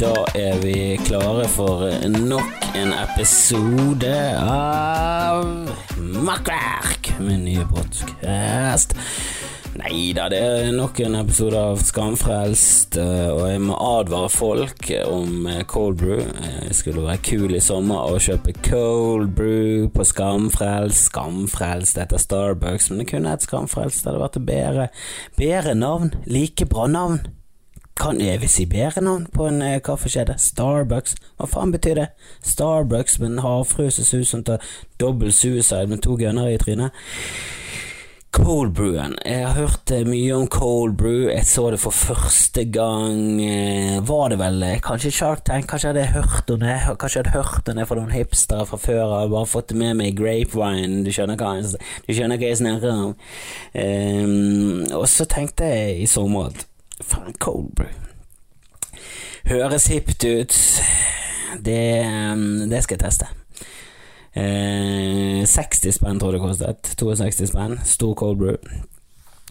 Da er vi klare for nok en episode av Makkverk med nye podkast. Nei da, det er nok en episode av Skamfrelst, eh, og jeg må advare folk om eh, cold brew. Det skulle være kul i sommer å kjøpe cold brew på Skamfrelst. Skamfrelst etter Starbucks, men det kunne hett Skamfrelst. Det hadde vært et bedre, bedre navn. Like bra navn. Kan jeg si bedre navn på en eh, kaffekjede? Starbucks. Hva faen betyr det? Starbucks med en havfrue sus som tar dobbel suicide med to gunnere i trynet. Cold brewen. Jeg har hørt eh, mye om cold brew. Jeg så det for første gang eh, Var det vel eh, kanskje Shark Tank? Kanskje hadde hørt om det Kanskje jeg hadde hørt om det fra noen hipstere fra før av. Bare fått det med meg i grapevine. Du skjønner hva jeg, du skjønner hva jeg snakker om. Um, og så tenkte jeg i sommer at faen, cold brew høres hipt ut. Det, um, det skal jeg teste. Eh, 60 spenn tror jeg det kostet. 62 spenn. Stor cold brew.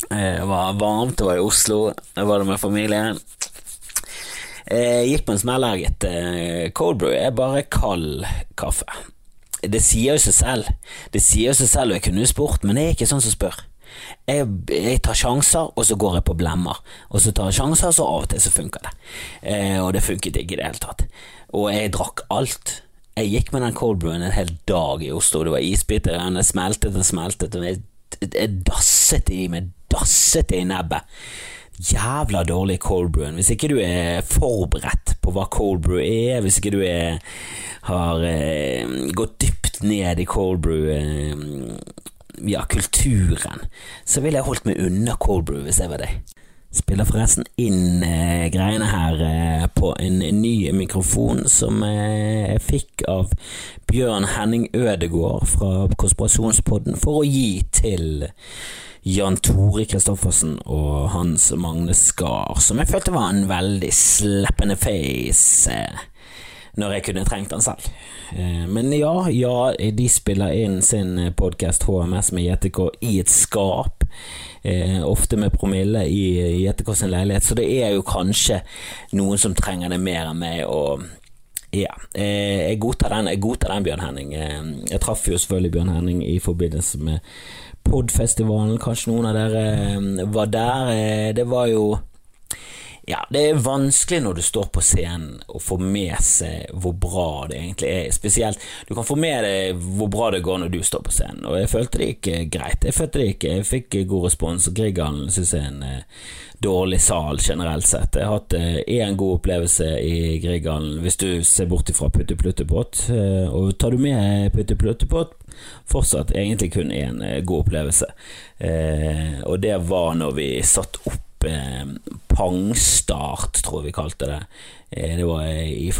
Eh, var varmt, det var i Oslo, det var det med familien. Eh, gikk på en smell her, gitt. Eh, cold brew er bare kald kaffe. Det sier jo seg selv. Det sier jo seg selv, og jeg kunne jo spurt, men det er ikke sånn som spør. Jeg, jeg, tar sjanser, og så går jeg på blemmer. Og så tar jeg sjanser, og så av og til så funker det. Eh, og det funket ikke i det hele tatt. Og jeg drakk alt. Jeg gikk med den cold brewen en hel dag i Oslo. Det var isbiter Den det smeltet og smeltet. Og jeg, jeg dasset i meg, dasset i nebbet. Jævla dårlig cold brew Hvis ikke du er forberedt på hva cold brew er, hvis ikke du er, har eh, gått dypt ned i cold brew eh, ja, kulturen, så ville jeg holdt meg unna coldbrew hvis jeg var deg. Spiller forresten inn eh, greiene her eh, på en, en, ny mikrofon som eh, jeg fikk av Bjørn Henning Ødegård fra Konspirasjonspodden for å gi til Jan Tore Christoffersen og Hans Magne Skar, som jeg følte var en veldig sleppende face eh, når jeg kunne trengt den selv. Eh, men ja, ja, de spiller inn sin podkast HMS med JTK i et skap eh, ofte med promille i JTK sin leilighet, så det er jo kanskje noen som trenger det mer enn meg. og ja, eh, jeg godtar den, jeg godtar den Bjørn Henning. Eh, jeg traff jo selvfølgelig Bjørn Henning i forbindelse med Podfestivalen. Kanskje noen av dere eh, var der. Det var jo ja, det er vanskelig når du står på scenen å få med seg hvor bra det egentlig er. Spesielt, du kan få med deg hvor bra det går når du står på scenen, og jeg følte det gikk greit. Jeg følte det gikk, jeg fikk god respons, og Grieghallen syns jeg er en eh, dårlig sal generelt sett. Jeg har hatt én eh, god opplevelse i Grieghallen, hvis du ser bort ifra Putte Pluttepott, eh, og tar du med Putte Pluttepott, fortsatt egentlig kun én eh, god opplevelse, eh, og det var når vi satt opp eh, pangstart, tror jeg vi kalte det. Eh, det var i,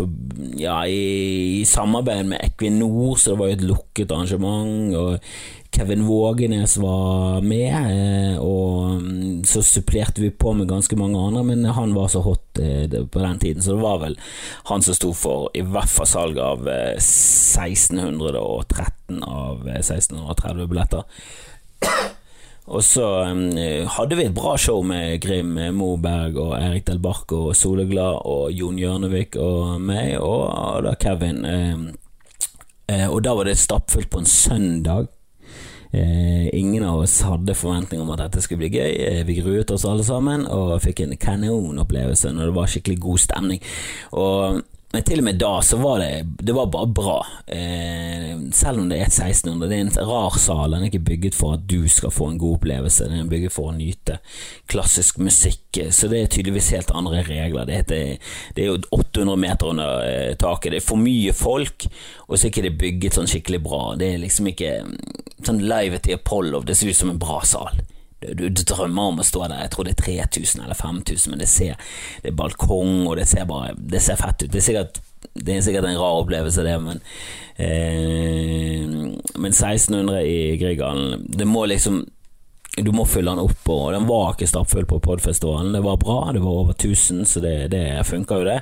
ja, i, i, samarbeid med Equinor, så det var jo et lukket arrangement. og Kevin Vågenes var med, eh, og mm, så supplerte vi på med ganske mange andre, men han var så hot eh, på den tiden, så det var vel han som sto for i hvert fall salg av 1613 av 1630 billetter. Og så um, hadde vi et bra show med Grim Moberg og Erik Del Barco og Soleglad og Jon Hjørnevik og meg og da Kevin. Um, uh, og da var det stappfullt på en søndag. Uh, ingen av oss hadde forventning om at dette skulle bli gøy. Vi gruet oss alle sammen og fikk en kanonopplevelse når det var skikkelig god stemning. Og men til og med da så var det Det var bare bra. Eh, selv om det er 1600. Det er en rar sal. Den er ikke bygget for at du skal få en god opplevelse. Den er bygget for å nyte klassisk musikk. Så det er tydeligvis helt andre regler. Det, heter, det er jo 800 meter under eh, taket. Det er for mye folk, og så er ikke det bygget sånn skikkelig bra. Det er liksom ikke sånn live til Apollo. Det ser ut som en bra sal du, du, drømmer om å stå der. Jeg tror det er 3000 eller 5000, men det ser Det er balkong, og det ser bare Det ser fett ut. Det er sikkert, det er sikkert en rar opplevelse, det, men eh, Men 1600 i Grieghallen Det må liksom du må fylle den opp, og den var ikke stappfull på Podfestivalen. Det var bra, det var over 1000, så det, det funka jo, det.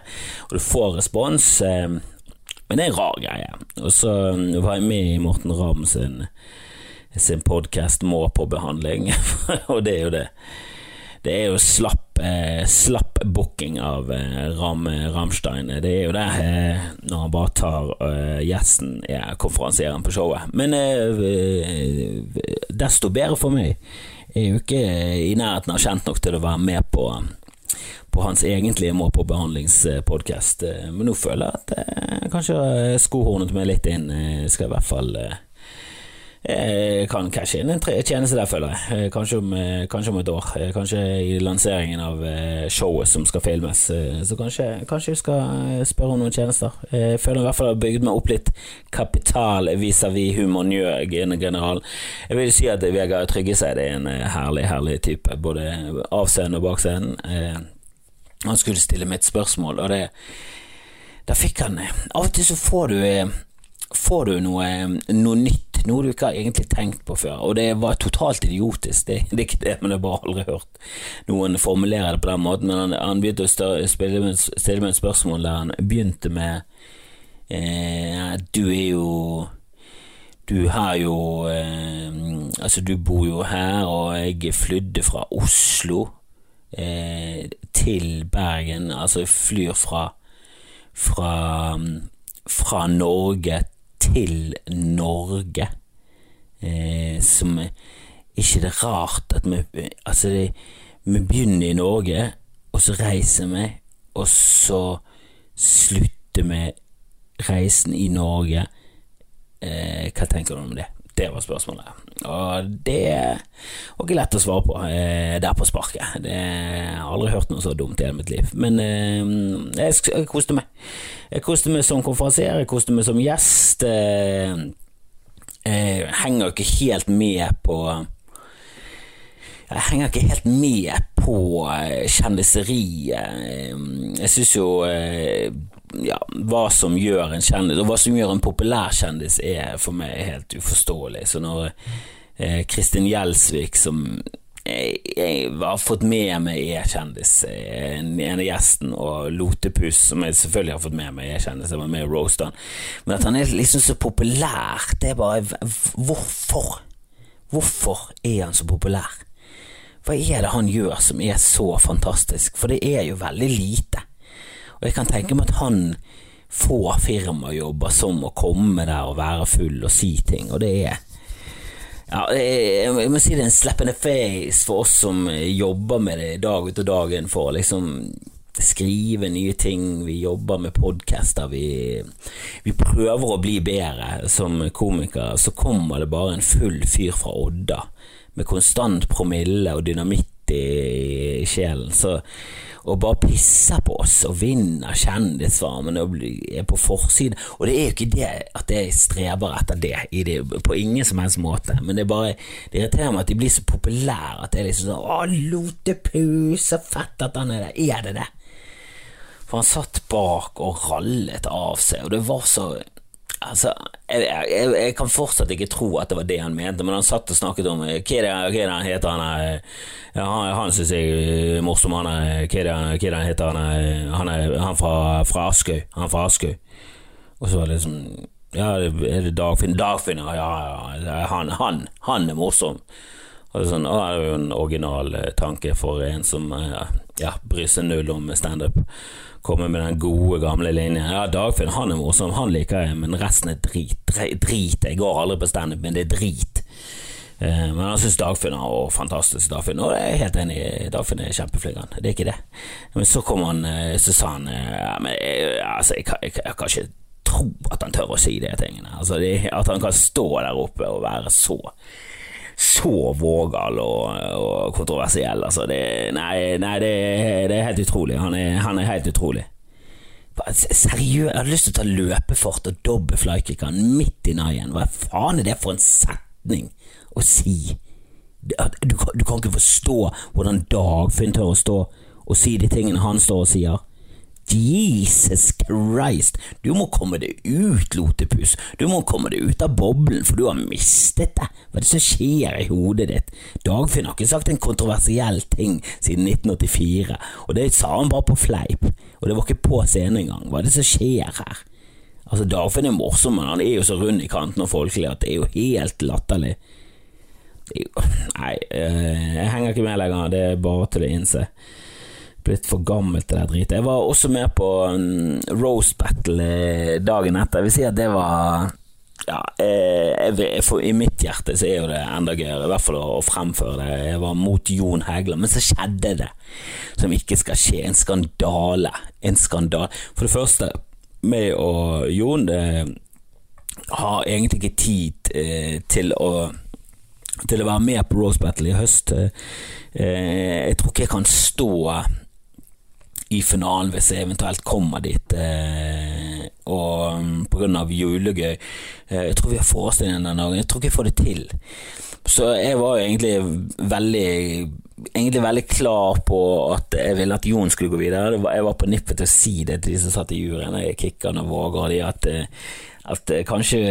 Og du får respons, eh, men det er en rar greie. Og så var jeg med i Morten Ramm sin sin podkast må på behandling, og det er jo det. det er jo slapp, eh, slapp booking av eh, Ram, Ramstein. Det er jo det eh, når han bare tar eh, gjesten er konferansieren på showet. Men eh, desto bedre for meg. Jeg er jo ikke i nærheten av kjent nok til å være med på på hans egentlige Må på behandlingspodkast, men nå føler jeg at jeg kanskje skohornet meg litt inn. Jeg skal i hvert fall jeg eh, kan cashe inn en tjeneste der, føler jeg. Eh, kanskje om, eh, kanskje om, et år. Kanskje i lanseringen av showet som skal filmes. Så kanskje, kanskje jeg skal spørre om noen tjenester. Jeg føler i hvert fall jeg har bygd meg opp litt kapital vis-à-vis humornjø-general. Jeg vil si at Vegard Tryggeseid er en herlig, herlig type, både avseende og bakscenen. Han skulle stille meg et spørsmål, og det da fikk han Av og til så får du får du noe, noe, nytt, noe du ikke har egentlig tenkt på før. Og det var totalt idiotisk, det, det er ikke det, men jeg bare aldri hørt noen formulere det på den måten. Men han, han begynte å stille meg, stille meg et spørsmål der han begynte med eh, Du er jo Du har jo eh, Altså, du bor jo her, og jeg flydde fra Oslo eh, til Bergen. Altså, jeg flyr fra fra fra Norge til Norge, eh, som ikke det er rart at vi Altså, det, vi begynner i Norge, og så reiser vi, og så slutter vi reisen i Norge. Eh, hva tenker du om det? Det var spørsmålet. Og det var ikke lett å svare på eh, der på sparket. Det, jeg har aldri hørt noe så dumt i hele mitt liv. Men eh, jeg, jeg koste meg. Jeg koste meg som konferansier, jeg koste meg som gjest. Eh, jeg henger ikke helt med på jeg henger ikke helt med på eh, kjendiseriet. Jeg syns jo eh, ja, hva som gjør en kjendis, og hva som gjør en populær kjendis, er for meg helt uforståelig. Så når eh, Kristin Gjelsvik, som jeg, jeg, har fått med meg E-kjendis, en, en av gjesten, og Lotepus, som jeg selvfølgelig har fått med meg E-kjendis, jeg var med i Roastan, men at han er liksom så populær, det er bare Hvorfor? Hvorfor er han så populær? Hva er det han gjør som er så fantastisk? For det er jo veldig lite. Og jeg kan tenke meg at han får firmajobber som å komme der og være full og si ting, og det er ja, jeg må si det er en slap face for oss som jobber med det dag ut og dag inn for å liksom skrive nye ting, vi jobber med podcaster, vi, vi prøver å bli bedre. Som komiker, så kommer det bare en full fyr fra Odda med konstant promille og dynamitt i sjelen, så og bare pisser på oss og vinner Kjendisfarmen og er på forsiden. Og det er jo ikke det at jeg streber etter det, det, på ingen som helst måte, men det bare Det irriterer meg at de blir så populære at det er liksom sånn Å, Lotepus, så fett at han er der. Er det det? For han satt bak og rallet av seg, og det var så Altså, jeg, jeg, jeg, kan fortsatt ikke tro at det var det han mente, men han satt og snakket om eh, hva hva er det han heter, han er Han, han syns jeg er morsom, han er Hva er det, hva er det han heter, han er Han er han fra, fra Askøy. Han fra Askøy. Og så var det liksom Ja, er det Dagfinn? Dagfinn, ja, ja, han, han, han er morsom. Og er sånn, det er jo en original eh, tanke for en som eh, ja, bryr seg null om standup komme med den gode, gamle linjen. Ja, Dagfinn han er morsom, han liker jeg, men resten er drit. Drit. Jeg går aldri på standup, men det er drit. Eh, men han syns Dagfinn er fantastisk, Dagfinn, og jeg er helt enig, Dagfinn er kjempeflink, det er ikke det. Men så kom han, så sa han ja, men, altså, jeg, jeg, jeg, jeg, kan ikke tro at han tør å si de tingene. Altså, det, at han kan stå der oppe og være så så vågal og, og kontroversiell. Altså, det, nei, nei det, det, er helt utrolig. Han er, han er helt utrolig. Seriøst, jeg hadde lyst til å ta løpefart og dobbe flykickeren midt i naien. Hva faen er det for en setning å si? Du, du, kan ikke forstå hvordan Dagfinn tør å stå og si de tingene han står og sier. Jesus Christ, du må komme deg ut, Lotepus, du må komme deg ut av boblen, for du har mistet det. Hva er det som skjer i hodet ditt? Dagfinn har ikke sagt en kontroversiell ting siden 1984, og det sa han bare på fleip, og det var ikke på scenen engang. Hva er det som skjer her? Altså, Dagfinn er morsom, men han er jo så rund i kanten og folkelig at det er jo helt latterlig. Nei, eh, jeg henger ikke med lenger. Det er bare til å innse. Blitt for gammel til det dritet. Jeg var også med på um, Roast Battle eh, dagen etter. Jeg vil si at det var ja, jeg, for, I mitt hjerte så er jo det enda gøyere, i hvert fall å, å fremføre det. Jeg var mot Jon Hegler men så skjedde det som ikke skal skje. En skandale. En skandale. For det første, meg og Jon det har egentlig ikke tid eh, til å til å være med på Rose Battle i høst. Eh, jeg tror ikke jeg kan stå i finalen hvis jeg eventuelt kommer dit. Eh, og pga. julegøy. Eh, jeg tror vi har forestillingen den dagen. Jeg tror ikke jeg får det til. Så jeg var egentlig veldig Egentlig veldig klar på at jeg ville at Jon skulle gå videre. Jeg var på nippet til å si det til de som satt i juryen. Jeg kicker og våger de at at eh, kanskje,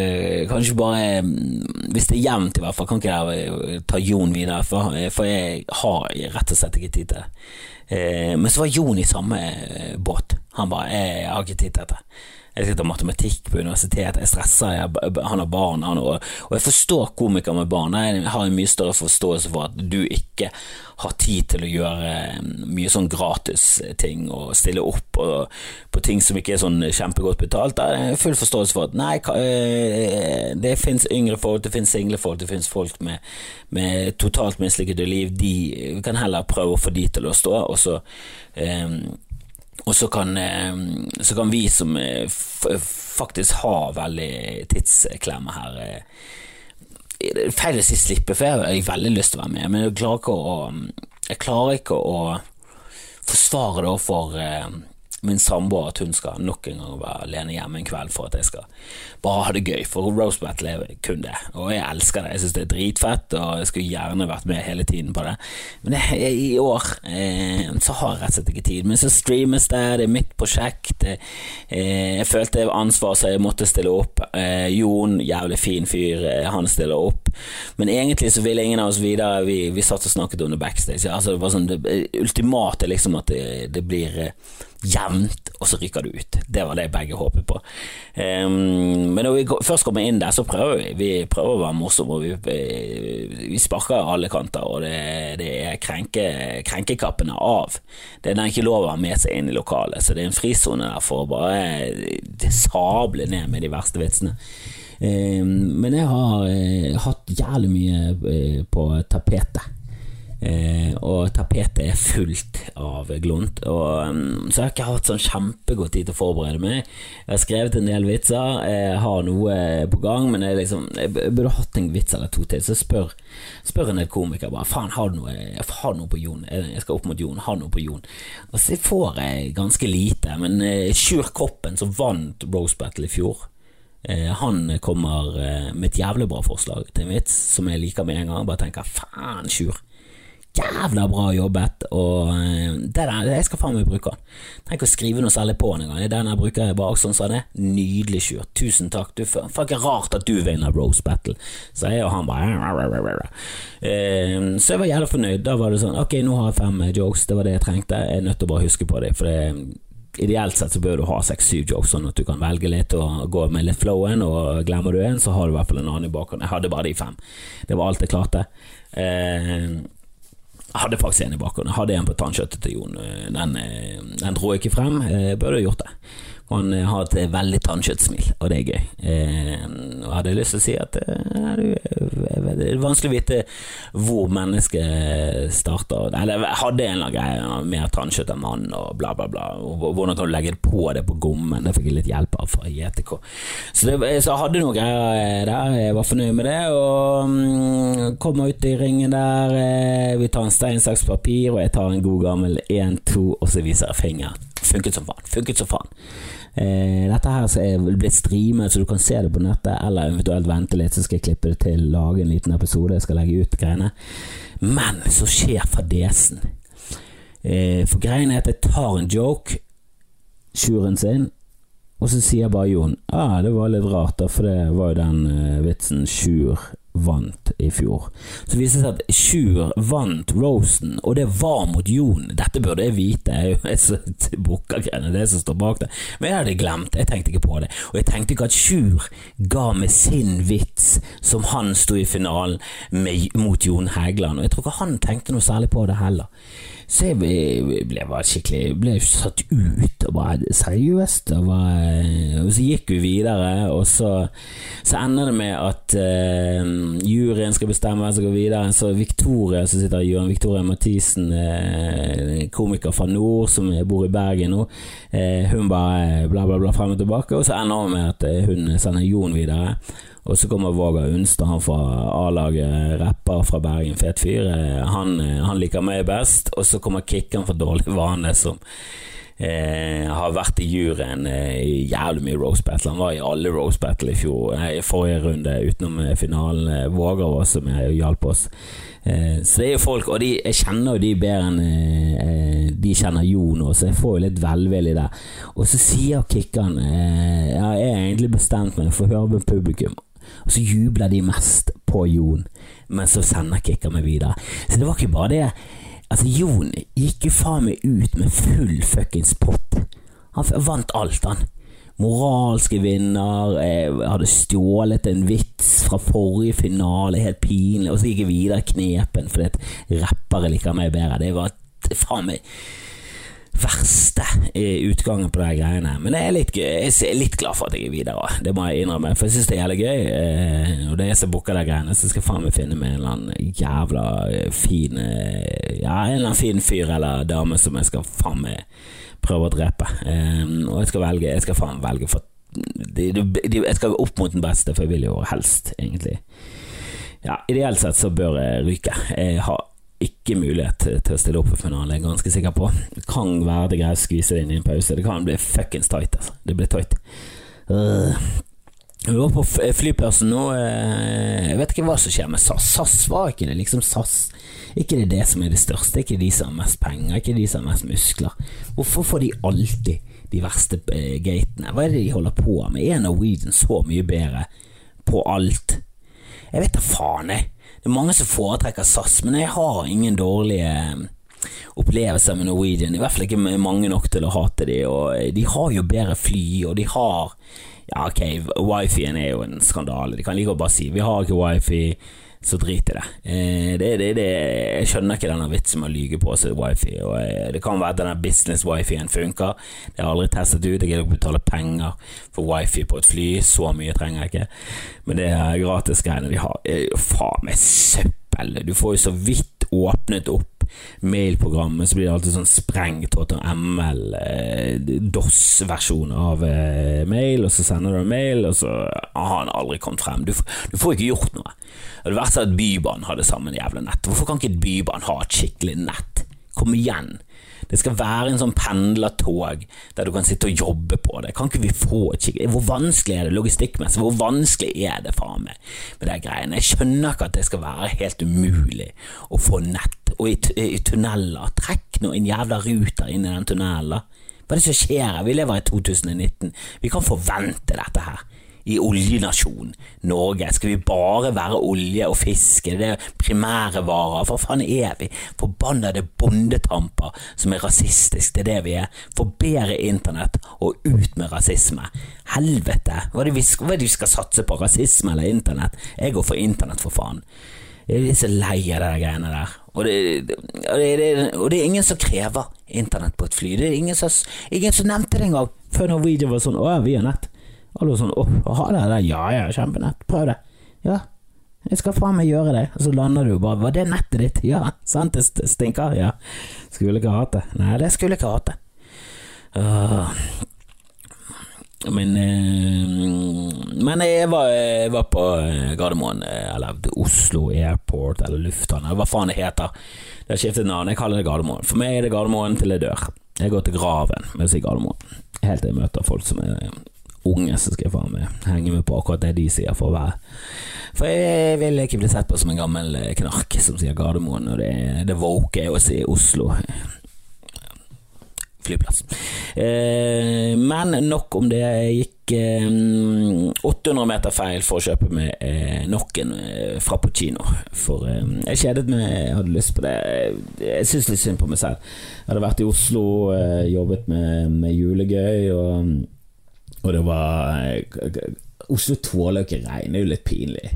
kanskje bare mm, Hvis det er jevnt, i hvert fall, kan ikke jeg eh, ta Jon videre, for, eh, for, jeg har rett og slett ikke tid til det. Men så var Jon i samme båt. Han bare 'Jeg har ikke tid til dette'. Jeg skal ta matematikk på universitetet, jeg stresser, jeg, han har barn, han, og, og, jeg forstår komikere med barn. Jeg har en mye større forståelse for at du ikke har tid til å gjøre mm, mye sånn gratis-ting og stille opp og, på ting som ikke er sånn kjempegodt betalt. Det har full forståelse for at nei, eh, det finnes yngre folk, det finnes single folk, det finnes folk med, med totalt mislykkede liv. De kan heller prøve å få de til å stå, og så um, og så kan, eh, så kan, vi som eh, faktisk har veldig tidsklemme her er feil å si slippe, for jeg har veldig lyst til å være med, men jeg klarer ikke å, klarer ikke å forsvare det overfor min samboer at hun skal nok en gang være alene hjemme en kveld for at jeg skal bare ha det gøy, for Roast Battle er kun det, og jeg elsker det. Jeg synes det er dritfett, og jeg skulle gjerne vært med hele tiden på det, men jeg, i år eh, så har jeg rett og slett ikke tid. Men så streames det, det er mitt prosjekt, eh, jeg følte ansvar så jeg måtte stille opp. Eh, Jon, jævlig fin fyr, eh, han stiller opp, men egentlig så ville ingen av oss videre, vi, vi satt og snakket under backstage, altså det var sånn det ultimate liksom at det, det blir eh, jevnt, og så ryker du ut. Det var det begge håpet på. Um, men når vi først kommer inn der, så prøver vi. Vi prøver å være morsomme. Vi, vi sparker alle kanter, og det, det er krenke, krenkekappene av. Det er ikke lov å ha med seg inn i lokalet, så det er en frisone der for å bare sable ned med de verste vitsene. Um, men jeg har uh, hatt jævlig mye uh, på tapetet. Eh, og tapetet er fullt av glunt. Og, um, så jeg har ikke hatt sånn kjempegod tid til å forberede meg. Jeg har skrevet en del vitser, jeg har noe på gang, men jeg, liksom, jeg burde hatt en vits eller to til. Så spør, spør en del komikere bare faen, har du noe, har noe på Jon? Jeg skal opp mot Jon, har noe på Jon? Og så får jeg ganske lite, men uh, Sjur Koppen som vant Rose Battle i fjor eh, han kommer eh, med et jævlig bra forslag til en vits som jeg liker med en gang. Bare tenker faen, Sjur, jævla bra jobbet, og eh, det der, jeg skal faen meg bruke den. Tenk å skrive noe særlig på den gang Den jeg bruker jeg bare sånn som det. Nydelig Sjur. Tusen takk. Du ikke rart at du vinner Rose Battle. Så jeg og han bare eh, Så jeg var jævlig fornøyd. Da var det sånn Ok, nå har jeg fem jokes. Det var det jeg trengte. Jeg er nødt til å bare huske på det, for det Ideelt sett så bør du ha seks-syv jokes, sånn at du kan velge litt og gå med litt flowen, og glemmer du en, så har du i hvert fall en annen i bakgrunnen. Jeg hadde bare de fem. Det var alt jeg klarte. Eh, jeg hadde faktisk en i bakgrunnen. Jeg hadde en på tannkjøttet til Jon. Den, eh, den dro ikke frem. Jeg burde gjort det. Han eh, har et veldig tannkjøttsmil, og det er gøy. Eh, jeg hadde lyst til å si at det er vanskelig å vite hvor mennesket starter. Eller jeg hadde en eller annen greie mer tannkjøtt enn mann, og bla, bla, bla. Hvordan kan du legge det på det på gommen? Det fikk jeg litt hjelp av fra JTK. Så, det, så jeg hadde noen greier der. Jeg var fornøyd med det, og um, kom ut i ringen der. Vi tar en stein, saks, papir, og jeg tar en god gammel én, to, og så viser jeg finger. Funket som faen. Funket som faen. Eh, dette her er blitt streamet, så du kan se det på nettet, eller eventuelt vente litt, så skal jeg klippe det til, lage en liten episode, jeg skal legge ut greiene. Men så skjer fadesen. Eh, for greiene er at jeg tar en joke, sjuren sin, og så sier bare Jon ah, det var litt rart, da, for det var jo den eh, vitsen Sjur vant i fjor. Så viser det seg at Sjur vant Rosen, og det var mot Jon. Dette burde jeg vite, jeg er så bukkagreiene, det som står bak det. Men jeg hadde glemt, jeg tenkte ikke på det. Og jeg tenkte ikke at Sjur ga med sin vits som han sto i finalen med, mot Jon Hægeland, og jeg tror ikke han tenkte noe særlig på det heller. Så jeg ble, bare skikkelig ble satt ut og bare seriøst. Og, bare, og så gikk vi videre, og så, så ender det med at uh, juryen skal bestemme hvem som går videre. Så Victoria som sitter i juryen, Victoria Mathisen, uh, komiker fra nord som bor i Bergen nå, uh, hun bare bla, bla, bla frem og tilbake, og så ender det med at hun sender Jon videre. Og så kommer Vågar Unstad, han fra A-laget, rapper fra Bergen, fet fyr. Han, han, liker meg best. Og så kommer Kikkan fra Dårlig vane, som eh, har vært i juryen eh, jævlig mye Rose Battle. Han var i alle Rose Battle i fjor, nei, forrige runde, utenom finalen. Vågar var også med og hjalp oss. Eh, så det er jo folk, og de, jeg kjenner jo de bedre enn eh, de kjenner Jo nå, så jeg får jo litt velvillig der. Og så sier Kikkan eh, ja, jeg er egentlig bestemt meg for å høre med publikum. Og så jubler de mest på Jon, men så sender kikker meg videre. Så det var ikke bare det. Altså, Jon gikk jo faen meg ut med full fuckings pott. Han vant alt, han. Moralske vinner, jeg hadde stjålet en vits fra forrige finale, helt pinlig, og så gikk jeg videre knepen fordi rappere liker meg bedre. Det var faen meg verste utgangen på de greiene. Men jeg er, litt, jeg er litt glad for at jeg er videre, det må jeg innrømme. For jeg syns det er jævlig gøy. Eh, og det er jeg som booker de greiene, så skal jeg faen meg finne meg en eller annen jævla eh, fin eh, Ja, en eller annen fin fyr eller dame som jeg skal faen meg prøve å drepe. Og jeg skal velge Jeg skal faen velge for Jeg skal opp mot den beste, for jeg vil jo helst, egentlig Ja, ideelt sett så bør jeg ryke. Jeg har ikke mulighet til å stille opp for er ganske sikker på. Det kan være det greier å skvise det inn i en pause. Det kan bli fuckings tight, altså. Det blir tight. Uh. Vi var på flyplassen nå. Uh, jeg vet ikke hva som skjer med SAS. SAS var ikke det, liksom SAS. Ikke det det som er det største, ikke de som har mest penger, ikke de som har mest muskler. Hvorfor får de alltid de verste uh, gatene? Hva er det de holder på med? Er Norwegian så mye bedre på alt? Jeg vet da faen, jeg. Det er mange som foretrekker SAS, men jeg har ingen dårlige eh, opplevelser med Norwegian. I hvert fall ikke mange nok til å hate de, og eh, de har jo bedre fly, og de har Ja, ok, wifien er jo en skandale. De kan like godt bare si vi har ikke wifi så drit i det. Eh, det, det, det. Jeg skjønner ikke denne vitsen med å lyge på seg wifi. Og eh, det kan være at denne business-wifien funker. Det har jeg aldri testet ut. Jeg gidder ikke betale penger for wifi på et fly. Så mye trenger jeg ikke. Men det gratis-greiene de har, er jo faen meg søppel. Du får jo så vidt åpnet opp mailprogrammet, så blir det alltid sånn sprengt HTML, eh, DOS-versjon av eh, mail, og så sender du en mail, og så har han aldri kommet frem. Du, du får ikke gjort noe. Det vært er at Bybanen hadde samme jævla nett. Hvorfor kan ikke et bybane ha et skikkelig nett? Kom igjen. Det skal være en sånn pendlertog der du kan sitte og jobbe på det. Kan ikke vi få et skikkelig Hvor vanskelig er det logistikkmessig? Hvor vanskelig er det faen meg med de greiene? Jeg skjønner ikke at det skal være helt umulig å få nett. Og i, i tunneler, trekk nå en jævla ruter inn i den tunnelen. Hva er det som skjer her? Vi lever i 2019. Vi kan forvente dette her i oljenasjon Norge? Skal vi bare være olje og fiske? Det er primære varer. For faen er vi? Forbannede bondetramper som er rasistiske. Det er det vi er. Få bedre internett og ut med rasisme. Helvete! Hva er det vi skal, hva er det vi skal satse på? Rasisme eller internett? Jeg går for internett, for faen. Jeg er så lei av de greiene der. Og det, og, det, og det, er ingen som krever internett på et fly. Det er ingen som, ingen som nevnte det engang, før Norwegian var sånn Å vi har nett. Alle sånn 'Å, har dere det?' 'Ja ja, kjempenett. Prøv det.' 'Ja, jeg skal faen meg gjøre det.' Og så lander du bare 'Var det nettet ditt?' 'Ja, sant det stinker?' 'Ja.' Skulle ikke hatt det. Nei, det skulle ikke hatt det. Uh, men uh, Men jeg var, jeg var på uh, Gardermoen, uh, eller Oslo Airport, eller lufthavn, hva faen det heter. Det har skiftet navn. Jeg kaller det Gardermoen. For meg er det Gardermoen til jeg dør. Jeg går til graven med å si Gardermoen. Helt til jeg møter folk som er unge, så skal jeg faen meg henge med på akkurat det de sier for å være For jeg vil ikke bli sett på som en gammel eh, knark som sier Gardermoen, og det, det woke er å si Oslo. flyplass. Eh, men nok om det. Jeg gikk eh, 800 meter feil for å kjøpe meg eh, nok en eh, frappuccino. For eh, jeg kjedet meg, jeg hadde lyst på det. Jeg syns litt synd på meg selv. Jeg hadde vært i Oslo, jobbet med, med julegøy, og, og det var eh, Oslo tåler jo ikke regn, det er jo litt pinlig.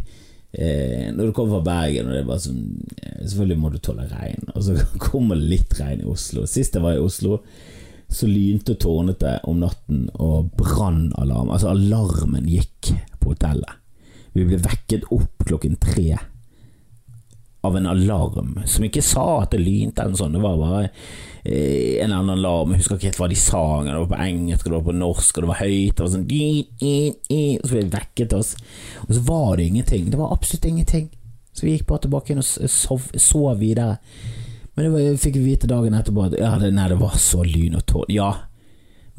Eh, når du kommer fra Bergen, og det er bare sånn eh, Selvfølgelig må du tåle regn, og så kommer det litt regn i Oslo. Sist jeg var i Oslo, så lynte og tårnet det om natten, og brannalarm Altså, alarmen gikk på hotellet. Vi ble vekket opp klokken tre av en alarm som ikke sa at det lynte eller noe sånt. Det var bare eh, en annen alarm. Jeg husker ikke helt hva de sa. Det var på engelsk, det var på norsk, og det var høyt. Det var sånn Og så ble vi vekket oss. Og så var det ingenting. Det var absolutt ingenting. Så vi gikk bare tilbake inn og sov, sov videre. Men det var, fikk vi vite dagen etterpå at ja, det, nei, det var så lyn og torden. Ja,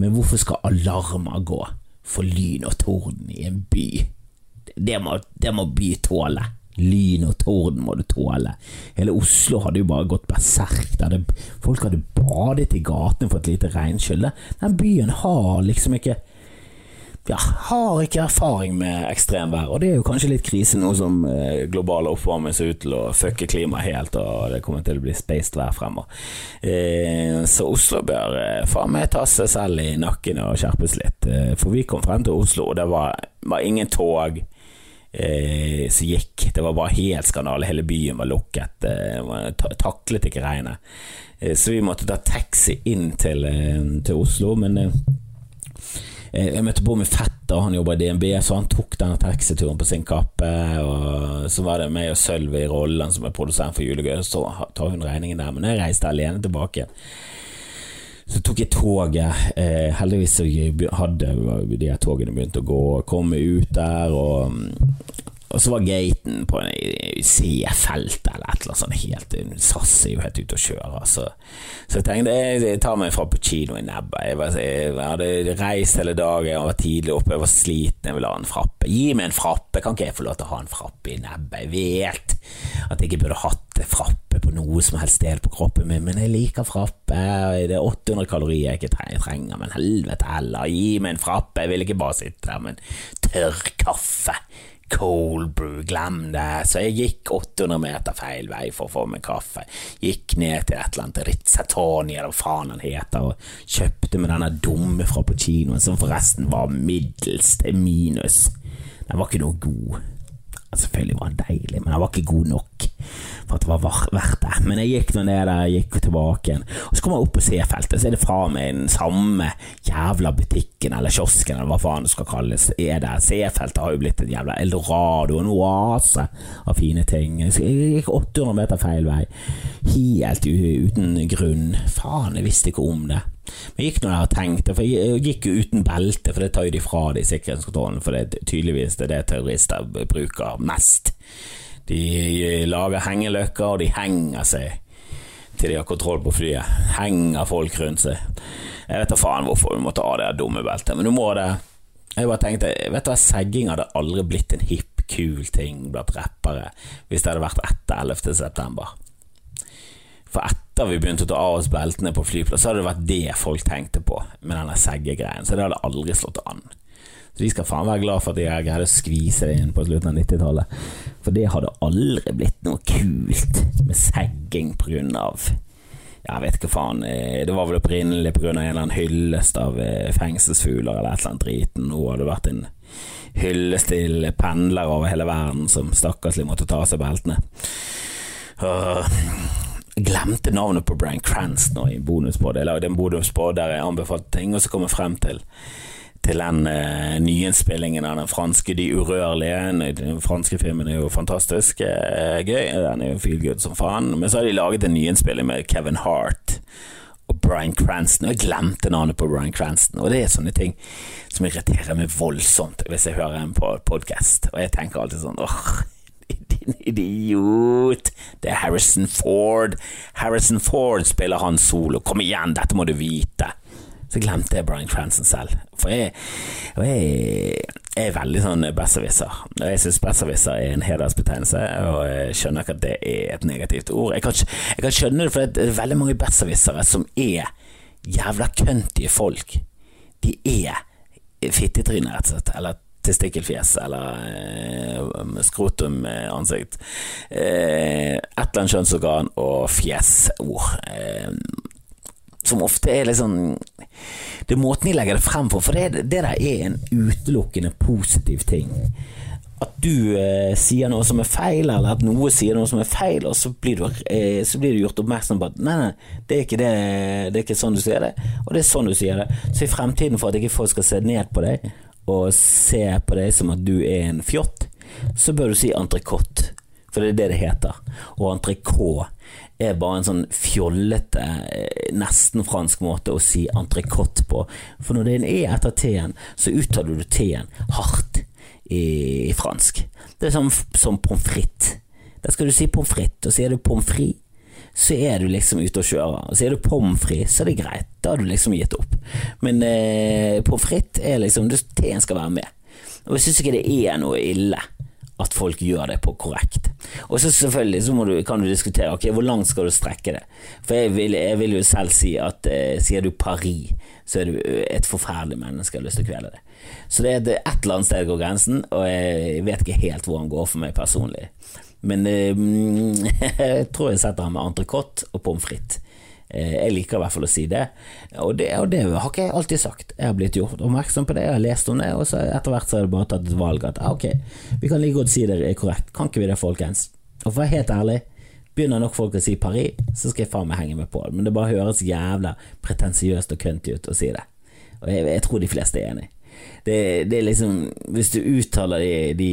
men hvorfor skal alarmer gå for lyn og torden i en by? Det må, det må by tåle. Lyn og torden må du tåle. Hele Oslo hadde jo bare gått berserk. Folk hadde badet i gatene for et lite regnskyll. Den byen har liksom ikke ja, har ikke erfaring med ekstremvær, og det er jo kanskje litt krise nå som eh, global oppvarming ser ut til å fucke klimaet helt, og det kommer til å bli spaced vær fremover. Eh, så Oslo bør eh, faen meg ta seg selv i nakken og skjerpes litt, eh, for vi kom frem til Oslo, og det var, var ingen tog eh, som gikk. Det var bare helt skandale. Hele byen var lukket. Eh, taklet ikke regnet. Eh, så vi måtte ta taxi inn til, eh, til Oslo. Men eh, eh, jeg møtte på min fetter, han jobber i DNB, så han tok denne taxituren på sin kappe. Og så var det meg og Sølvi i rollen som er produsent for Julegøy, så tar hun regningen der. Men jeg reiste alene tilbake. Så tok jeg toget. Eh, heldigvis hadde de togene begynt å gå, komme ut der, og, og så var gaten på C-felt eller et eller annet sånt helt SAS er jo helt ute å kjøre. Så, så jeg tenkte jeg, jeg tar meg frappuccino i nebbet. Jeg, var, jeg, hadde reist hele dagen, jeg var tidlig oppe, jeg var sliten, jeg ville ha en frappe. Gi meg en frappe, kan ikke jeg få lov til å ha en frappe i nebbet? Jeg vet at jeg ikke burde hatt frappe på noe som helst sted på kroppen min, men jeg liker frappe. Det er 800 kalorier jeg ikke trenger, men helvete heller, gi meg en frappe. Jeg vil ikke bare sitte der med en tørr kaffe. Cold brew, glem det. Så jeg gikk 800 meter feil vei for å få meg kaffe. Gikk ned til et eller annet Rizzatoni, eller hva faen han heter, og kjøpte med denne dumme frappuccinoen, som forresten var middels til minus. Den var ikke noe god. Selvfølgelig var den deilig, men den var ikke god nok for at det var verdt det. Men jeg gikk nå ned der, gikk tilbake igjen. Og så kommer jeg opp på C-feltet, så er det fra meg den samme jævla butikken eller kiosken eller hva faen det skal kalles, er der. C-feltet har jo blitt en jævla eldorado, en oase av fine ting. Så jeg gikk 800 meter feil vei, helt uten grunn. Faen, jeg visste ikke om det. Men jeg gikk nå der og tenkte, for jeg gikk jo uten belte, for det tar jo de fra de sikkerhetskontrollen, for det er tydeligvis det er det terrorister bruker mest. De lager hengeløkker, og de henger seg til de har kontroll på flyet. Henger folk rundt seg. Jeg vet da faen hvorfor du måtte ha det dumme beltet, men du må det. Jeg bare tenkte, vet du hva, segging hadde aldri blitt en hipp, kul ting blant rappere hvis det hadde vært etter 11. september. For etter vi begynte å ta av oss beltene på flyplass, så hadde det vært det folk tenkte på med denne seggegreien. Så det hadde aldri slått an. Så vi skal faen være glad for at jeg greide å skvise det inn på slutten av 90-tallet. For det hadde aldri blitt noe kult med segging på grunn av Jeg vet ikke faen. Eh, det var vel opprinnelig på grunn av en eller annen hyllest av eh, fengselsfugler eller et eller annet driten. Nå hadde det vært en hyllest til pendlere over hele verden som stakkarslig måtte ta av seg beltene. Uh, glemte navnet på Brian Cranston i bonuspod. Jeg lagde en bonuspod der jeg anbefalte ting, og så kom jeg frem til til den uh, nyinnspillingen av den franske De urørlige. Den franske filmen er jo fantastisk uh, gøy. Den er jo feel good som faen. Men så har de laget en nyinnspilling med Kevin Hart og Brian Cranston. Og jeg glemte navnet på Brian Cranston. Og det er sånne ting som irriterer meg voldsomt hvis jeg hører en på podkast. Og jeg tenker alltid sånn åh, din idiot. Det er Harrison Ford. Harrison Ford spiller han solo. Kom igjen, dette må du vite. Så glemte jeg Brian Cranston selv. For jeg, jeg, jeg er veldig sånn besserwisser. Jeg syns besserwisser er en hedersbetegnelse, og jeg skjønner ikke at det er et negativt ord. Jeg kan, jeg kan skjønne det, for det er veldig mange besserwissere som er jævla køntige folk, de er fittetryner, rett og slett. Eller testikkelfjes, eller eh, skrotumansikt. Eh, et eller annet kjønnsorgan og fjesord. Eh, som ofte er sånn Det er måten de legger det frem på, for det, det der er en utelukkende positiv ting. At du eh, sier noe som er feil, eller at noe sier noe som er feil, og så blir du, eh, så blir du gjort oppmerksom på at nei, nei, det er, ikke det, det er ikke sånn du sier det, og det er sånn du sier det. Så i fremtiden, for at ikke folk skal se ned på deg, og se på deg som at du er en fjott, så bør du si entrecôte, for det er det det heter. Og entrecôte er bare en sånn fjollete, eh, nesten fransk måte å si entrecôte på. For når det er en E etter T-en, så uttaler du T-en hardt i, i, fransk. Det er som, som pommes frites. Da skal du si pommes frites, og sier du pommes frites så er du liksom ute og kjører. Og sier du pommes frites, så er det greit. Da har du liksom gitt opp. Men eh, pommes frites er liksom T-en skal være med. Og jeg syns ikke det er noe ille at folk gjør det på korrekt. Og så selvfølgelig så du, kan du diskutere ok, hvor langt skal du strekke det. For jeg vil, jeg vil jo selv si at eh, sier du Paris, så er du et forferdelig menneske og har lyst til å kvele det. Så det er et eller annet sted går grensen, og jeg vet ikke helt hvor han går for meg personlig. Men eh, jeg tror jeg setter ham med entrecôte og pommes frites. Eh, jeg liker i hvert fall å si det. Og, det, og det har ikke jeg alltid sagt. Jeg har blitt gjort oppmerksom på det, jeg har lest om det, og så etter hvert så har jeg bare tatt et valg at ah, ok, vi kan like godt si det er korrekt. Kan ikke vi det, folkens? Og for å være helt ærlig, begynner nok folk å si Paris, så skal jeg faen meg henge meg på. Men det bare høres jævla pretensiøst og kønty ut å si det. Og jeg, jeg, tror de fleste er enig. Det, det, er liksom Hvis du uttaler de, de,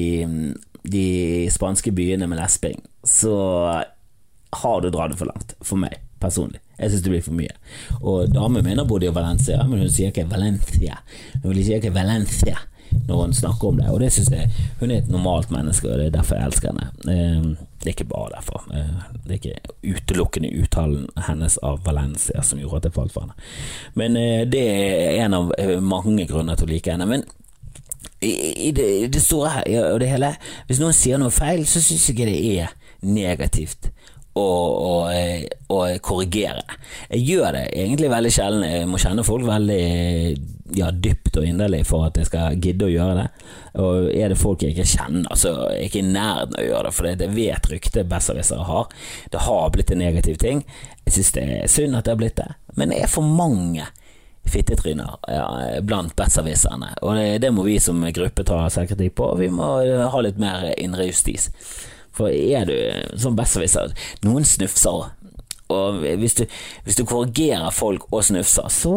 de spanske byene med lesping, så har du dratt det for langt. For meg, personlig. Jeg syns det blir for mye. Og damen min har bodd i Valencia, men hun sier ikke Valencia. Hun vil ikke Valencia når hun snakker om det, og det syns jeg Hun er et normalt menneske, og det er derfor jeg elsker henne. Ehm, det er ikke bare derfor. Eh, det er ikke utelukkende uttalen hennes av Valencia som gjorde at jeg falt for henne. Men eh, det er en av eh, mange grunner til å like henne. Men i, det, i det, store og det hele Hvis noen sier noe feil, så syns jeg ikke det er negativt å, å, korrigere. Jeg gjør det egentlig veldig sjelden. Jeg må kjenne folk veldig ja, dypt og inderlig for at jeg skal gidde å gjøre det. Og er det folk jeg ikke kjenner, så er jeg ikke i nærheten av å gjøre det, for det vet ryktet besserwissere har. Det har blitt en negativ ting. Jeg synes det er synd at det har blitt det, men det er for mange fittetryner ja, blant besserwisserne, og det, det, må vi som gruppe ta selvkritikk på. Vi må ha litt mer indre justis. For er du sånn besserwisser Noen snufser. Og hvis du, hvis du, korrigerer folk og snufser, så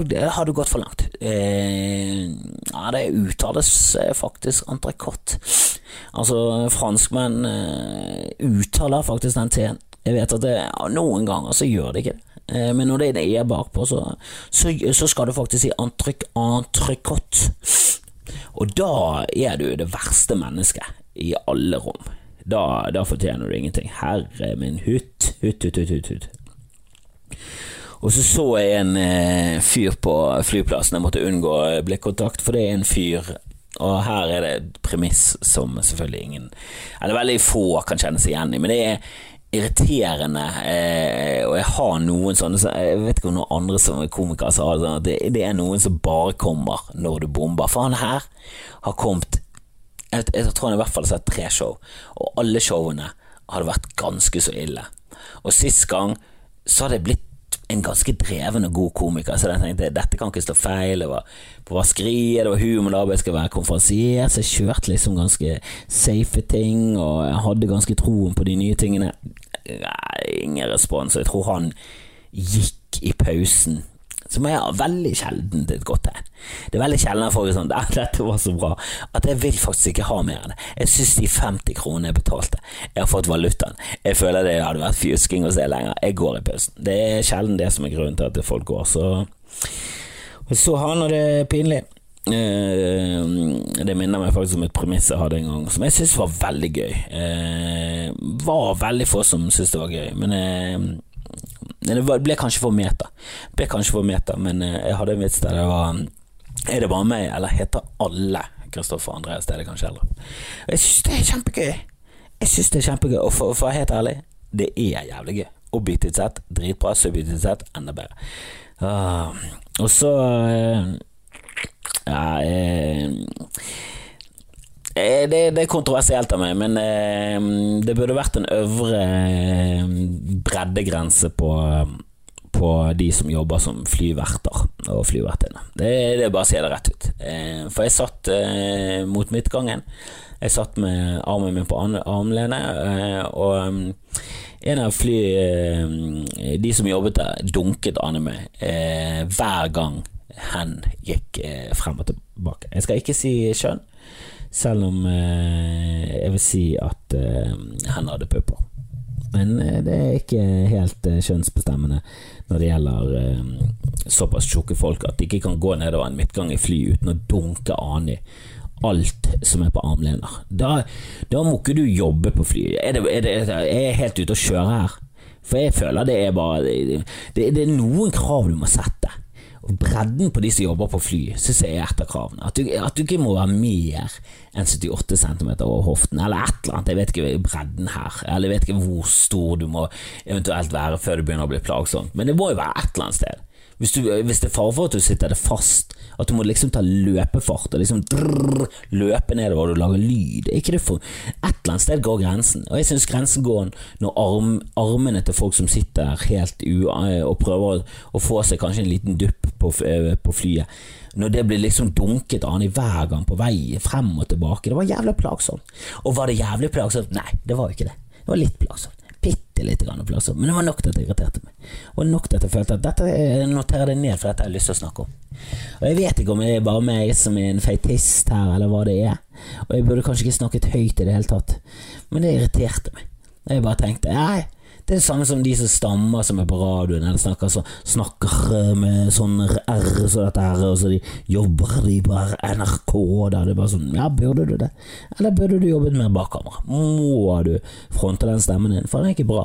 har du gått for langt. Eh, ja, det uttales eh, faktisk entrecôte. Altså, franskmenn eh, uttaler faktisk den T-en. Jeg vet at det, ja, noen ganger så gjør de ikke det. Eh, men når det er det E bakpå, så, så, så, skal du faktisk si entrecôte. Og da er du det verste mennesket i alle rom. Da, da fortjener du ingenting. Herre min hutt, hutt, hutt, hutt. hutt. Og så så jeg en eh, fyr på flyplassen, jeg måtte unngå blikkontakt, for det er en fyr og her er det et premiss som selvfølgelig ingen Eller veldig få kan kjenne seg igjen i, men det er irriterende, eh, og jeg har noen sånne Jeg vet ikke om noen andre som er komikere det, sånn det, det er noen som bare kommer når du bomber. For han her har kommet jeg, jeg, tror han i hvert fall har sett tre show, og alle showene hadde vært ganske så ille. Og sist gang så hadde jeg blitt en ganske dreven og god komiker, så jeg tenkte dette kan ikke stå feil. Det var på vaskeriet, det var humor, jeg skal være konferansier, så jeg kjørte liksom ganske safe ting, og jeg hadde ganske troen på de nye tingene. Nei, ingen respons, og jeg tror han gikk i pausen som er veldig sjelden et godt tegn. Det er veldig sjelden jeg er sånn 'Dette var så bra', at jeg vil faktisk ikke ha mer enn det. Jeg syns de 50 kronene jeg betalte, jeg har fått valutaen. Jeg føler det hadde vært fjusking å se lenger. Jeg går i pausen. Det er sjelden det som er grunnen til at folk går, så så han, og det pinlig. Eh, det minner meg faktisk om et premiss jeg hadde en gang, som jeg syntes var veldig gøy. Det uh, var veldig få som syntes det var gøy, men uh, det ble kanskje for meta. Ble kanskje for meta, men eh, jeg hadde en vits der det var Er det bare meg, eller heter alle Kristoffer Andreas det kanskje heller Jeg syns det er kjempegøy. Jeg syns det er kjempegøy, og for å være helt ærlig, det er jævlig gøy. objektivt sett dritbra, subjektivt sett enda bedre. Uh, og så uh, Ja eh, det, det, er kontroversielt av meg, men eh, det burde vært en øvre eh, breddegrense på, på de som jobber som flyverter og flyvertinne. Det, det er bare å si det rett ut. Eh, for jeg satt eh, mot midtgangen. Jeg satt med armen min på armlenet, og en av fly De som jobbet der, dunket Anne med hver gang hen gikk frem og tilbake. Jeg skal ikke si kjønn, selv om jeg vil si at han hadde pupper. Men det er ikke helt kjønnsbestemmende når det gjelder eh, såpass tjukke folk at de ikke kan gå nedover en midtgang i fly uten å dunke an i alt som er på armlener. Da, da må ikke du jobbe på fly. Er, det, er, det, er jeg helt ute å kjøre her? For jeg føler det er bare det, det er noen krav du må sette bredden på de som jobber på fly, syns jeg er et av kravene. At du, at du, ikke må være mer enn 78 cm over hoften, eller et eller annet. Jeg vet ikke bredden her, eller jeg vet ikke hvor stor du må eventuelt være før du begynner å bli plagsomt, men det må jo være et eller annet sted. Hvis, du, hvis det er fare for at du sitter det fast, at du må liksom ta løpefart og liksom drrr, løpe nedover og lage lyd, ikke det for Et eller annet sted går grensen, og jeg syns grensen går når arm, armene til folk som sitter helt u... og prøver å få seg kanskje en liten dupp på, på flyet, når det blir liksom dunket an i hver gang på vei frem og tilbake. Det var jævlig plagsomt. Og var det jævlig plagsomt? Nei, det var jo ikke det. Det var litt plagsomt bitte lite grann plasser, men det var nok til at det irriterte meg. Og nok til at jeg følte at dette noterer det ned, for dette har jeg lyst til å snakke om. Og jeg vet ikke om det er bare meg som er en feitist her, eller hva det er, og jeg burde kanskje ikke snakket høyt i det hele tatt, men det irriterte meg. Og jeg bare tenkte nei, det er det samme som de som stammer som er på radioen, eller snakker, så, snakker med sånn R som dette her, og så de jobber de på NRK der. Det er bare sånn Ja, burde du det? Eller burde du jobbet mer bak kamera? Må du fronte den stemmen din? For den er ikke bra.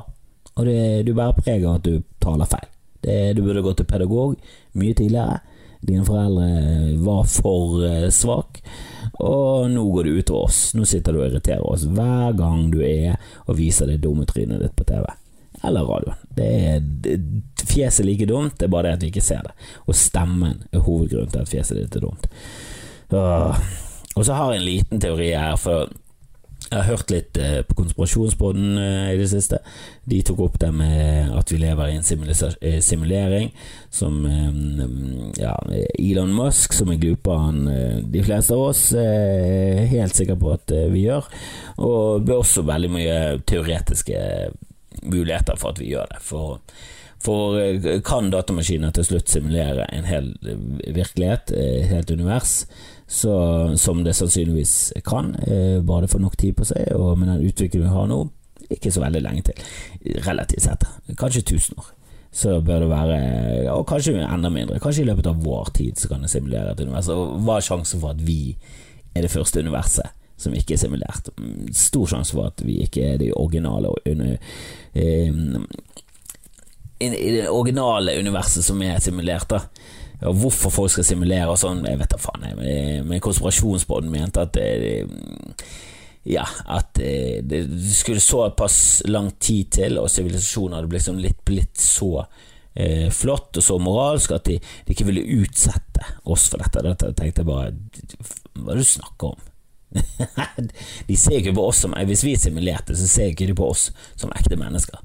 Og det, du bærer preg av at du taler feil. Det, du burde gått til pedagog mye tidligere. Dine foreldre var for uh, svak, og nå går det utover oss. Nå sitter du og irriterer oss hver gang du er og viser det dumme trynet ditt på TV eller radioen. Det er, det, fjeset like dumt, det er bare det at vi ikke ser det. Og stemmen er hovedgrunnen til at fjeset ditt er dumt. Og så har jeg en liten teori her, for jeg har hørt litt eh, på Konspirasjonspodden eh, i det siste. De tok opp det med at vi lever i en eh, simulering som ja, Elon Musk, som er glupere enn de fleste av oss, er helt sikker på at vi gjør. Og det ble også veldig mye teoretiske muligheter for at vi gjør det. For, for eh, kan datamaskiner til slutt simulere en hel eh, virkelighet, et eh, helt univers, så, som det sannsynligvis kan, bare det får nok tid på seg, og med den utviklingen vi har nå, ikke så veldig lenge til, relativt sett, kanskje 1000 år. Så bør det være, og kanskje enda mindre, kanskje i løpet av vår tid så kan det simulere et univers. Og hva er sjansen for at vi er det første universet? Som ikke er simulert. Stor sjanse for at vi ikke er de originale eh, i, det originale universet som er simulert. da og Hvorfor folk skal simulere og sånn, jeg vet da faen. Jeg, men konspirasjonsbåten mente at det, ja, at det skulle såpass lang tid til, og sivilisasjonen hadde blitt, sånn litt, blitt så eh, flott og så moralsk at de, de, ikke ville utsette oss for dette. Dette tenkte jeg bare Hva er det du snakker om? de ser ikke på oss som Hvis vi er simulerte, så ser ikke de på oss som ekte mennesker.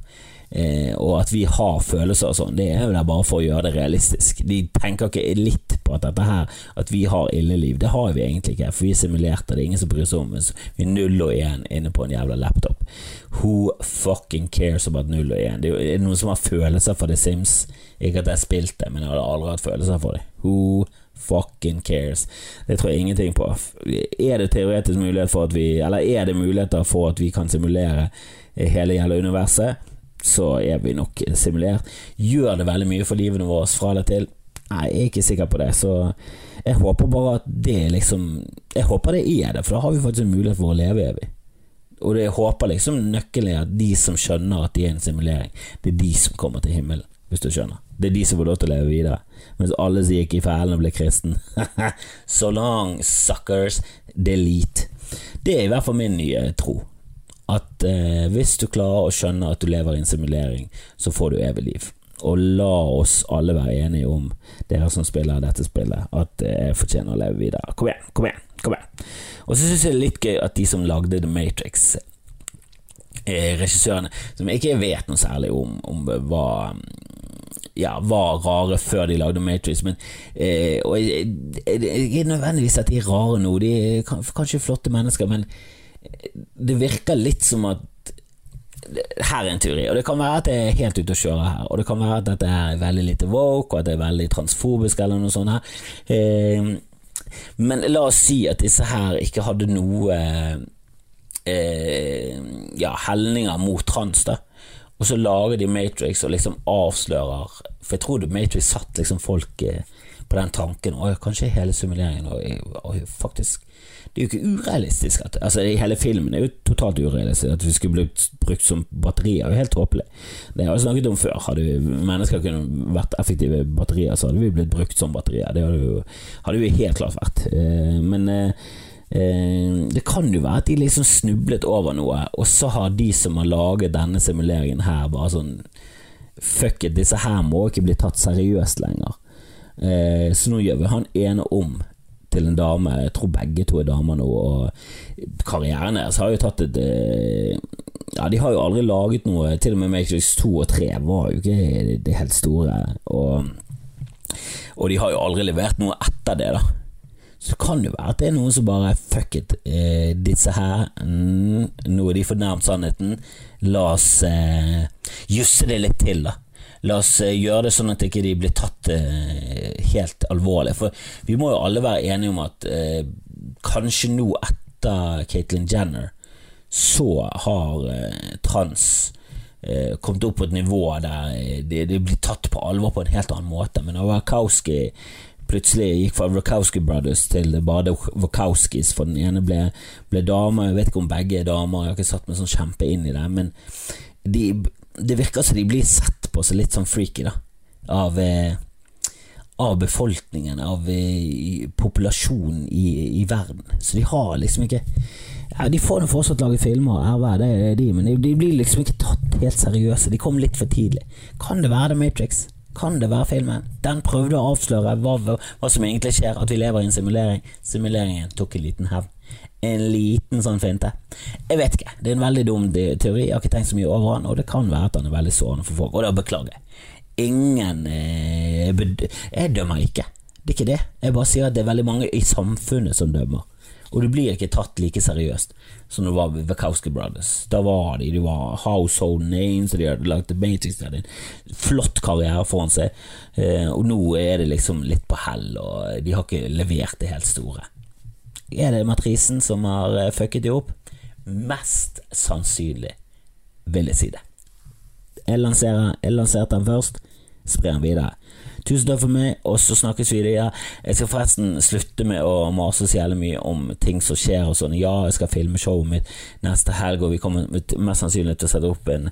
Eh, og at vi har følelser og sånn, det er jo der bare for å gjøre det realistisk. De tenker ikke litt på at dette her, at vi har ildeliv. Det har vi egentlig ikke, for vi er simulerte, det er ingen som bryr seg om oss. Vi er null og én inne på en jævla laptop. Who fucking cares about null og én? Det er jo noen som har følelser for The Sims. Ikke at jeg har spilt det, men jeg har aldri hatt følelser for det. Who fucking cares. Det tror jeg ingenting på. Er det teoretisk mulighet for at vi Eller er det muligheter for at vi kan simulere hele gjelda universet, så er vi nok simulert. Gjør det veldig mye for livene våre fra eller til? Nei, jeg er ikke sikker på det, så jeg håper bare at det liksom Jeg håper det er det, for da har vi faktisk en mulighet for å leve evig. Og jeg håper liksom nøkkelen er at de som skjønner at de er en simulering, det er de som kommer til himmelen, hvis du skjønner. Det er de som får lov til å leve videre. Mens alle som gikk i fellen og ble kristen. so long, suckers. Delete. Det er i hvert fall min nye tro. at eh, hvis du klarer å skjønne at du lever i en simulering, så får du evig liv. Og la oss alle være enige om, dere som spiller dette spillet, at jeg fortjener å leve videre. Kom igjen, kom igjen, kom igjen. Og så syns jeg det er litt gøy at de som lagde The Matrix, eh, regissørene, som jeg ikke vet noe særlig om, om hva ja, var rare før de lagde Matrix, men eh, og jeg, jeg, jeg, er nødvendigvis at de er rare nå. De er kanskje flotte mennesker, men det virker litt som at her er en teori, og det kan være at jeg er helt ute å kjøre her. Og det kan være at dette er veldig lite woke, og at det er veldig transfobisk eller noe sånt. her eh, Men la oss si at disse her ikke hadde noe eh, ja, helninger mot trans, da. Og så lager de Matrix og liksom avslører For jeg tror Matrix satt liksom folk eh, på den tanken Og kanskje hele simuleringen og, og faktisk det er jo ikke urealistisk at Altså, hele filmen er jo totalt urealistisk. At vi skulle blitt brukt som batterier, er jo helt tåpelig. Det har vi snakket om før. Hadde vi, mennesker kunne vært effektive batterier, så hadde vi blitt brukt som batterier. Det hadde, vi jo, helt klart vært. Eh, men eh, det kan jo være at de liksom snublet over noe, og så har de som har laget denne simuleringen her, bare sånn Fuck it, disse her må ikke bli tatt seriøst lenger. så nå gjør vi han ene om til en dame. Jeg tror begge to er damer nå, og karrieren deres har jo tatt et eh, Ja, de har jo aldri laget noe, til og med Matrix 2 og 3 var jo ikke det helt store, og, og de har jo aldri levert noe etter det, da. Så det kan jo være at det er noen som bare Fuck it, eh, disse her mm, Nå er de fornærmet sannheten. La oss eh, jusse det litt til, da. La oss eh, gjøre det sånn at ikke de blir tatt eh, helt alvorlig. For vi må jo alle være enige om at eh, kanskje nå etter Caitlyn Jenner så har eh, trans kommet opp på et nivå der det, de, blir tatt på alvor på en helt annen måte. Men når Wachowski plutselig gikk fra Wachowski Brothers til bare Wachowskis, for den ene ble, ble dame, jeg vet ikke om begge er damer, jeg har ikke satt meg sånn kjempe inn i det, men de, det virker som de blir sett på som litt sånn freaky, da. Av, eh, av befolkningen, av eh, populasjonen i, i, verden. Så de har liksom ikke ja, De får nå fortsatt lage filmer, RV, det er de, men de, de, blir liksom ikke tatt helt seriøse. De kom litt for tidlig. Kan det være The Matrix? Kan det være filmen? Den prøvde å avsløre hva, hva som egentlig skjer, at vi lever i en simulering. Simuleringen tok en liten hevn en liten sånn finte. Jeg vet ikke, det er en veldig dum teori, jeg har ikke tenkt så mye over han, og det kan være at han er veldig sårende for folk, og da beklager jeg. Ingen eh, Jeg dømmer ikke, det er ikke det. Jeg bare sier at det er veldig mange i samfunnet som dømmer. Og du blir ikke tatt like seriøst som det var ved Wachowski Brothers. Da var de de var household names, og de hadde lagd Matrix, de hadde en flott karriere foran seg. Eh, og nå er det liksom litt på hell, og de har ikke levert det helt store. Er det matrisen som har eh, fucket de opp? Mest sannsynlig, vil jeg si det. Jeg, lanserer, jeg lanserte den først, sprer den videre. Tusen takk for meg, og så snakkes vi videre. Jeg skal forresten slutte med å mase så jævlig mye om ting som skjer og sånn. Ja, jeg skal filme showet mitt neste helg, og vi kommer mest sannsynlig til å sette opp en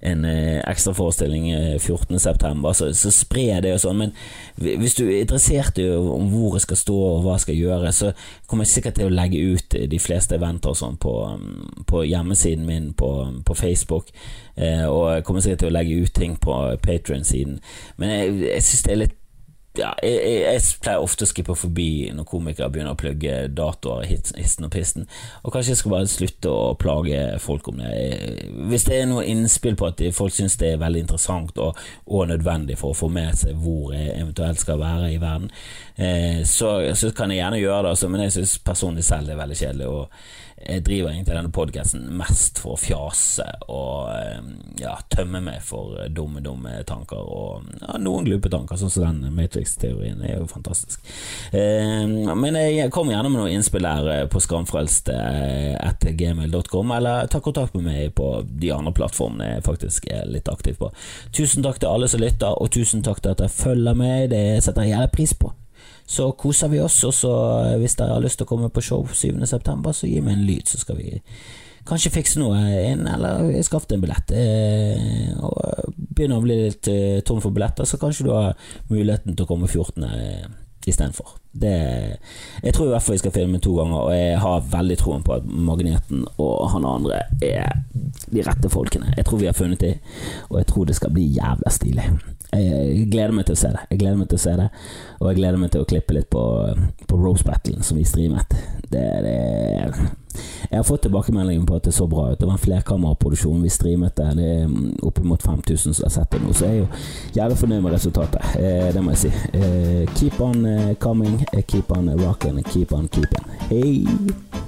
en eh, ekstraforestilling eh, 14.9., så, så spre det og sånn. Men hvis du er interessert i om hvor jeg skal stå og hva jeg skal gjøre, så kommer jeg sikkert til å legge ut de fleste eventer og sånn på, mm, på, hjemmesiden min på, på Facebook. Eh, og jeg kommer sikkert til å legge ut ting på Patrion-siden. Men jeg, jeg syns det er litt ja, jeg, jeg, pleier ofte å skippe forbi når komikere begynner å plugge datoer, hissen og pisten, og kanskje jeg skal bare slutte å plage folk om det. Hvis det er noe innspill på at folk syns det er veldig interessant og, og, nødvendig for å få med seg hvor jeg eventuelt skal være i verden, eh, så, så, kan jeg gjerne gjøre det, altså, men jeg syns personlig selv det er veldig kjedelig. Og jeg driver egentlig denne podkasten mest for å fjase og eh, ja, tømme meg for dumme, dumme tanker og ja, noen glupe tanker, sånn som den Matrix-teorien er jo fantastisk. Eh, men jeg kommer gjerne med noen innspill der eh, på skamfrelst etter gmail.com, eller ta kontakt med meg på de andre plattformene jeg faktisk er litt aktiv på. Tusen takk til alle som lytter, og tusen takk til at dere følger meg, det setter jeg gjerne pris på. Så koser vi oss, og så eh, hvis dere har lyst til å komme på show 7. september, så gi meg en lyd, så skal vi kanskje fikse noe inn, eller skaffe en billett. Eh, og begynner å bli litt eh, tom for billetter, så kanskje du har muligheten til å komme 14. istedenfor. Jeg tror i hvert fall jeg skal filme to ganger, og jeg har veldig troen på at Magneten og han andre er de rette folkene. Jeg tror vi har funnet dem, og jeg tror det skal bli jævla stilig. Jeg gleder meg til å se det. Jeg gleder meg til å se det Og jeg gleder meg til å klippe litt på, på Rose Battlen som vi streamet. Det, det, jeg har fått tilbakemeldingen på at det så bra ut. Det var en flerkameraproduksjon. Vi streamet det. Det er oppimot 5000 som har sett det nå, så jeg er jo jævlig fornøyd med resultatet. Eh, det må jeg si. Eh, keep on eh, coming, keep on rocking, keep on keeping. Hei!